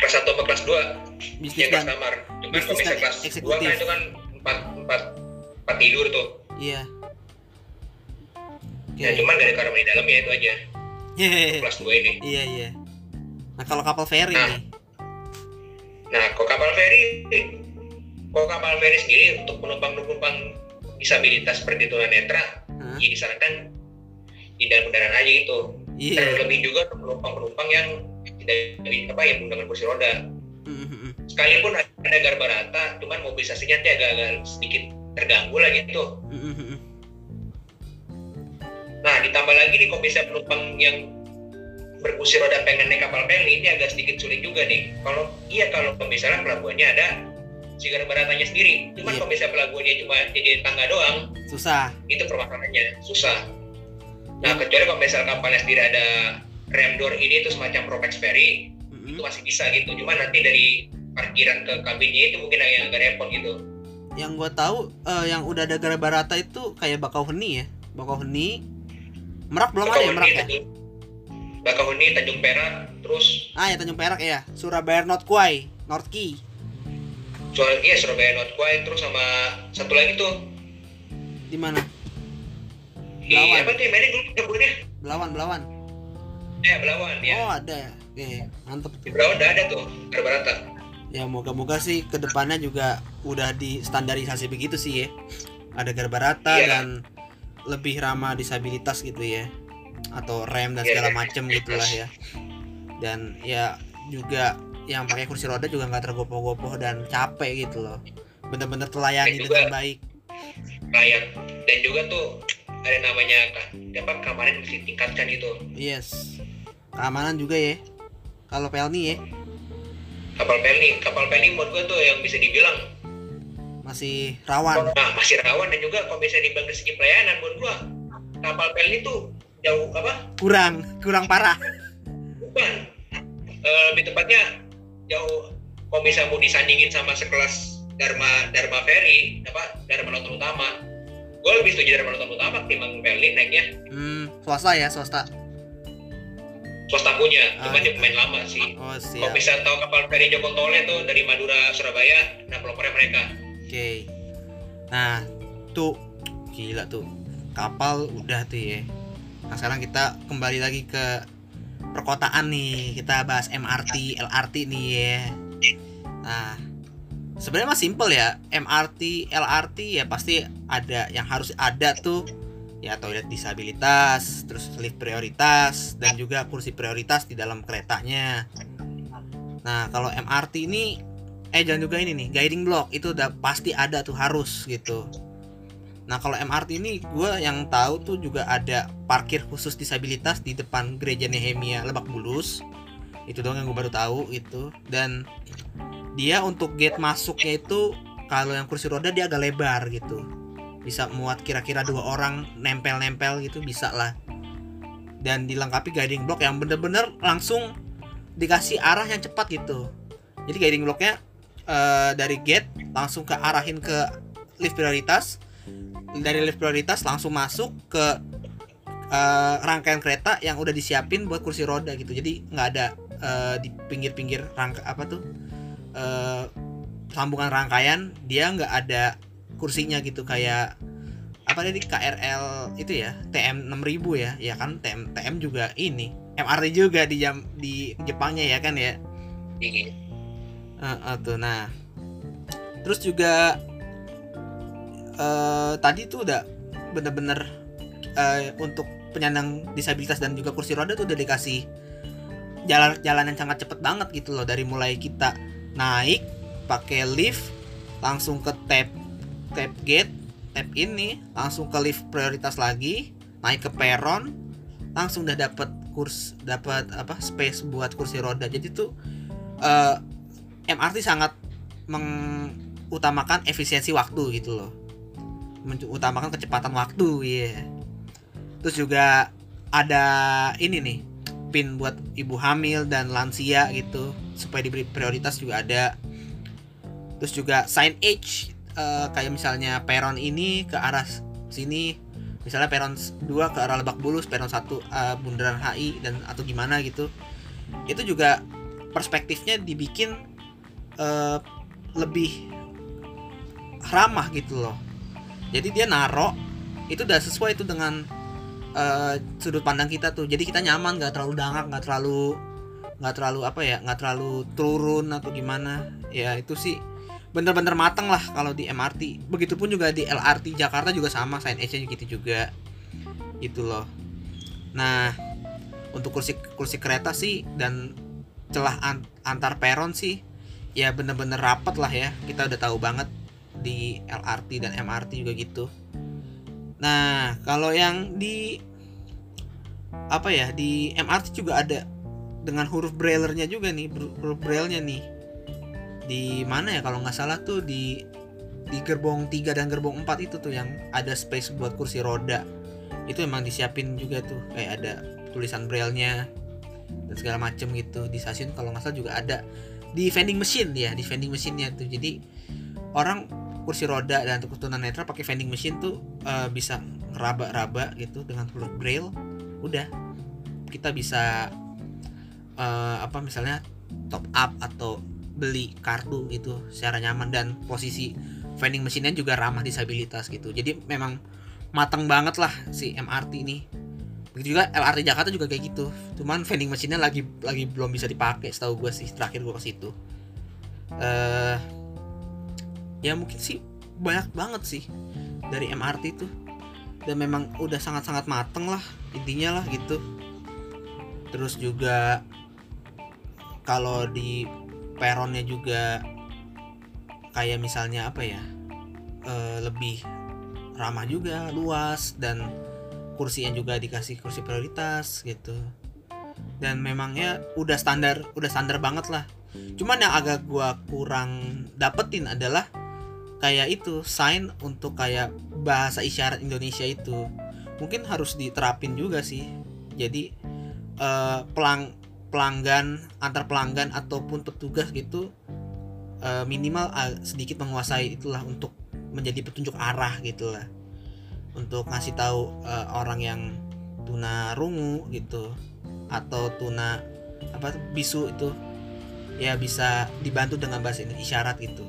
kelas satu sama kelas dua. Bisnis yang kelas dan kamar cuman bisnis kalau kelas dua eksekutif. kan itu kan empat empat empat tidur tuh. Iya. Oke. ya cuman dari kamar di dalam ya itu aja. Hehehe. kelas dua ini. Iya iya. Nah kalau kapal feri Nah. nih? Nah kok kapal feri kok kapal feri sendiri untuk penumpang-penumpang disabilitas seperti tunanetra Hah? ya disarankan di dalam kendaraan aja gitu iya. Terlebih juga untuk penumpang-penumpang yang tidak apa yang menggunakan kursi roda. Mm, mm, mm. sekalipun ada garba rata cuman mobilisasinya nanti agak-agak sedikit terganggu lah gitu. Mm, mm, mm. nah ditambah lagi nih kalau misalnya penumpang yang berkursi roda pengen naik kapal feri ini agak sedikit sulit juga nih. Kalau iya kalau misalnya pelabuhannya ada si garba ratanya sendiri. Cuman Iya. kalau misalnya pelabuhannya cuma jadi tangga doang susah. itu permasalahannya. Susah nah kecuali kalau misalnya kapalnya sendiri ada rem door ini itu semacam Propex ferry Mm, itu masih bisa gitu. Cuman nanti dari parkiran ke kabinnya itu mungkin agak agak repot gitu. Yang gua tahu eh, yang udah ada gara barata itu kayak Bakauheni ya. Bakauheni Merak belum ada ya Merak ya? Tanjung, Bakahuni, Tanjung Perak, terus ah ya Tanjung Perak ya. Surabaya North Quay North Key. Soal iya Surabaya North Quay, terus sama satu lagi tuh. Di mana di Belawan. apa tuh mana dulu kebunnya? Belawan Belawan Ya Belawan ya. oh ada ya oke mantep Di tuh Belawan udah ada tuh, Garbarata. ya moga-moga sih ke depannya juga udah di standarisasi begitu sih ya ada garbarata Iya. dan lebih ramah disabilitas gitu ya atau rem dan Iya, segala iya. macem gitulah ya dan ya juga yang pakai kursi roda juga nggak tergopoh-gopoh dan capek gitu loh bener-bener juga- dengan baik Layak. Dan juga tuh ada namanya apa? Kamarnya mesti tingkatkan itu. yes. Keamanan juga ya. Kalau pelni ya. Kapal Pelni, kapal Pelni menurut gua tuh yang bisa dibilang masih rawan. Nah masih rawan dan juga kalau misalnya dibilang dari segi pelayanan menurut gua kapal Pelni tuh jauh apa? Kurang kurang parah. Bukan. Eh, lebih tepatnya jauh. Kalau misalnya mau disandingin sama sekelas Dharma Dharma Ferry apa? Dharma Lautan Utama gue lebih setuju Dharma Lautan Utama ketimbang Pelni naiknya hmm swasta ya swasta swasta punya Ah, cuma dia gitu. pemain lama sih oh kalau siap misalnya tahu kapal Ferry Joko Tole tuh dari Madura Surabaya nah pelopornya mereka Oke. Nah, tuh gila tuh. Kapal udah tuh ya. Nah, sekarang kita kembali lagi ke perkotaan nih. Kita bahas MRT, LRT nih ya. Nah, sebenarnya mah simple ya. MRT, LRT ya pasti ada yang harus ada tuh ya toilet disabilitas, terus lift prioritas dan juga kursi prioritas di dalam keretanya. Nah, kalau MRT ini eh jangan juga ini nih guiding block itu udah pasti ada tuh harus gitu nah kalau MRT ini gue yang tahu tuh juga ada parkir khusus disabilitas di depan gereja Nehemia Lebak Bulus itu doang yang gue baru tahu itu dan dia untuk gate masuknya itu kalau yang kursi roda dia agak lebar gitu. Bisa muat kira-kira dua orang nempel-nempel gitu bisa lah. Dan dilengkapi guiding block yang bener-bener langsung dikasih arah yang cepat gitu. Jadi guiding blocknya eh, dari gate langsung ke arahin ke lift prioritas. Dari lift prioritas langsung masuk ke eh, rangkaian kereta yang udah disiapin buat kursi roda gitu. Jadi nggak ada eh, di pinggir-pinggir rangka apa tuh eh, sambungan rangkaian dia nggak ada kursinya gitu kayak apa tadi KRL itu ya TM 6000 ya ya kan TM TM juga ini MRT juga di jam di Jepangnya ya kan ya Iya. Heeh, tuh nah terus juga eh tadi tuh udah bener-bener eh, untuk penyandang disabilitas dan juga kursi roda tuh udah dikasih jalan-jalan yang sangat cepet banget gitu loh dari mulai kita naik pakai lift langsung ke tap tap gate tap ini langsung ke lift prioritas lagi naik ke peron langsung udah dapat kurs dapat apa space buat kursi roda. Jadi tuh eh, MRT sangat mengutamakan efisiensi waktu gitu loh. Mengutamakan kecepatan waktu ya terus juga ada ini nih pin buat ibu hamil dan lansia gitu supaya diberi prioritas juga ada. Terus juga sign age eh, kayak misalnya peron ini ke arah sini misalnya peron 2 ke arah Lebak Bulus peron 1 uh, bundaran HI dan atau gimana gitu. Itu juga perspektifnya dibikin uh, lebih ramah gitu loh. Jadi dia naro itu udah sesuai itu dengan uh, sudut pandang kita tuh. Jadi kita nyaman nggak terlalu dangak nggak terlalu nggak terlalu apa ya nggak terlalu turun atau gimana. Ya itu sih bener-bener mateng lah kalau di MRT begitupun juga di LRT Jakarta juga sama signage nya gitu juga. Gitu loh. Nah untuk kursi kursi kereta sih dan celah an antar peron sih ya bener-bener rapat lah ya. Kita udah tahu banget di LRT dan MRT juga gitu. Nah kalau yang di apa ya di MRT juga ada dengan huruf braille-nya juga nih huruf braille-nya nih. Di mana ya kalau nggak salah tuh di di gerbong 3 dan gerbong 4 itu tuh yang ada space buat kursi roda. Itu emang disiapin juga tuh kayak ada tulisan braille-nya dan segala macem gitu. Di stasiun kalau nggak salah juga ada. Di vending machine ya di vending machine-nya tuh. Jadi orang kursi roda dan tunanetra pakai vending machine tuh uh, bisa raba-raba gitu dengan huruf braille. Udah kita bisa uh, apa misalnya top up atau beli kartu gitu secara nyaman dan posisi vending mesinnya juga ramah disabilitas gitu. Jadi memang matang banget lah si MRT ini. Begitu juga LRT Jakarta juga kayak gitu. Cuman vending mesinnya lagi lagi belum bisa dipakai setahu gue sih terakhir gue ke situ. Uh, ya mungkin sih banyak banget sih dari MRT itu. Dan memang udah sangat-sangat mateng lah intinya lah gitu. Terus juga kalau di peronnya juga kayak misalnya apa ya e, lebih ramah juga luas dan kursinya juga dikasih kursi prioritas gitu. Dan memangnya udah standar udah standar banget lah. Cuman yang agak gua kurang dapetin adalah kayak itu sign untuk kayak bahasa isyarat Indonesia itu. Mungkin harus diterapin juga sih. Jadi uh, pelang pelanggan antar pelanggan ataupun petugas gitu uh, minimal uh, sedikit menguasai itulah untuk menjadi petunjuk arah gitulah untuk ngasih tahu uh, orang yang tuna rungu gitu atau tuna apa bisu itu ya bisa dibantu dengan bahasa isyarat gitu.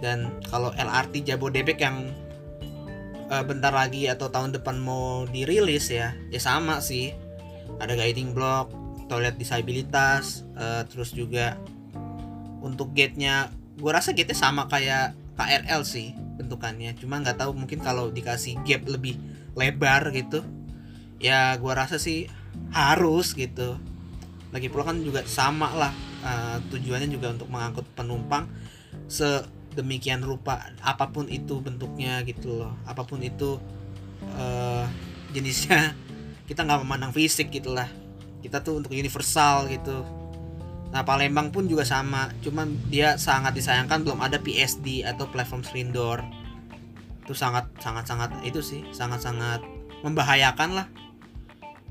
Dan kalau LRT Jabodebek yang uh, bentar lagi atau tahun depan mau dirilis ya ya sama sih. Ada guiding block toilet disabilitas uh, terus juga untuk gate-nya gue rasa gate-nya sama kayak KRL sih bentukannya. Cuma nggak tahu mungkin kalau dikasih gap lebih lebar gitu ya gue rasa sih harus gitu. Lagi pula kan juga sama lah uh, tujuannya juga untuk mengangkut penumpang se demikian rupa apa pun itu bentuknya gitu loh. Apa pun itu uh, jenisnya <laughs> kita nggak memandang fisik gitulah kita tuh untuk universal gitu. Nah Palembang pun juga sama. Cuman dia sangat disayangkan belum ada PSD atau platform screen door itu sangat sangat sangat itu sih sangat sangat membahayakan lah.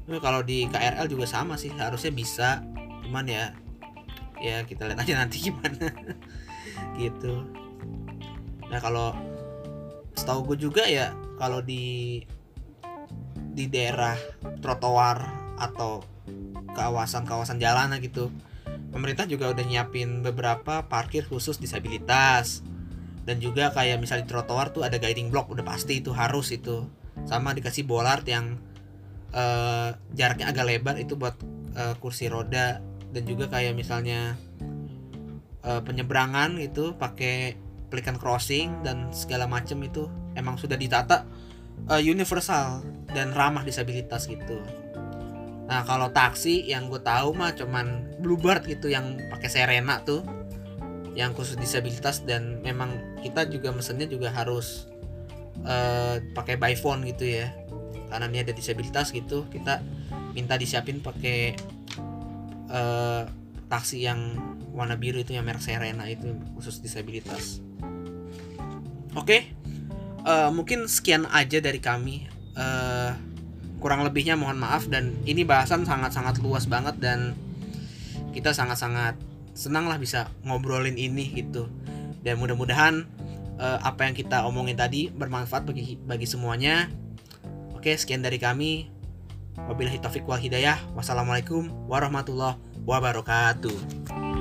Kalau di KRL juga sama sih harusnya bisa. Cuman ya ya kita lihat aja nanti <laughs> gimana. Gitu. Nah kalau setahu gue juga ya kalau di di daerah trotoar atau kawasan-kawasan jalanan gitu. Pemerintah juga udah nyiapin beberapa parkir khusus disabilitas. Dan juga kayak misalnya di trotoar tuh ada guiding block udah pasti itu harus itu. Sama dikasih bolart yang uh, jaraknya agak lebar itu buat uh, kursi roda. Dan juga kayak misalnya uh, penyeberangan itu pakai pelikan crossing dan segala macam itu emang sudah ditata uh, universal dan ramah disabilitas gitu. Nah kalau taksi yang gue tahu mah cuman Bluebird gitu yang pakai Serena tuh, yang khusus disabilitas dan memang kita juga mesennya juga harus uh, pakai by phone gitu ya, karena ini ada disabilitas gitu kita minta disiapin pakai uh, taksi yang warna biru itu yang merek Serena itu khusus disabilitas. Oke, okay. uh, eh, mungkin sekian aja dari kami. Uh, kurang lebihnya mohon maaf dan ini bahasan sangat-sangat luas banget dan kita sangat-sangat senang lah bisa ngobrolin ini gitu. Dan mudah-mudahan uh, apa yang kita omongin tadi bermanfaat bagi bagi semuanya Oke, sekian dari kami. Wabillahi taufiq wal hidayah. Wassalamualaikum warahmatullahi wabarakatuh.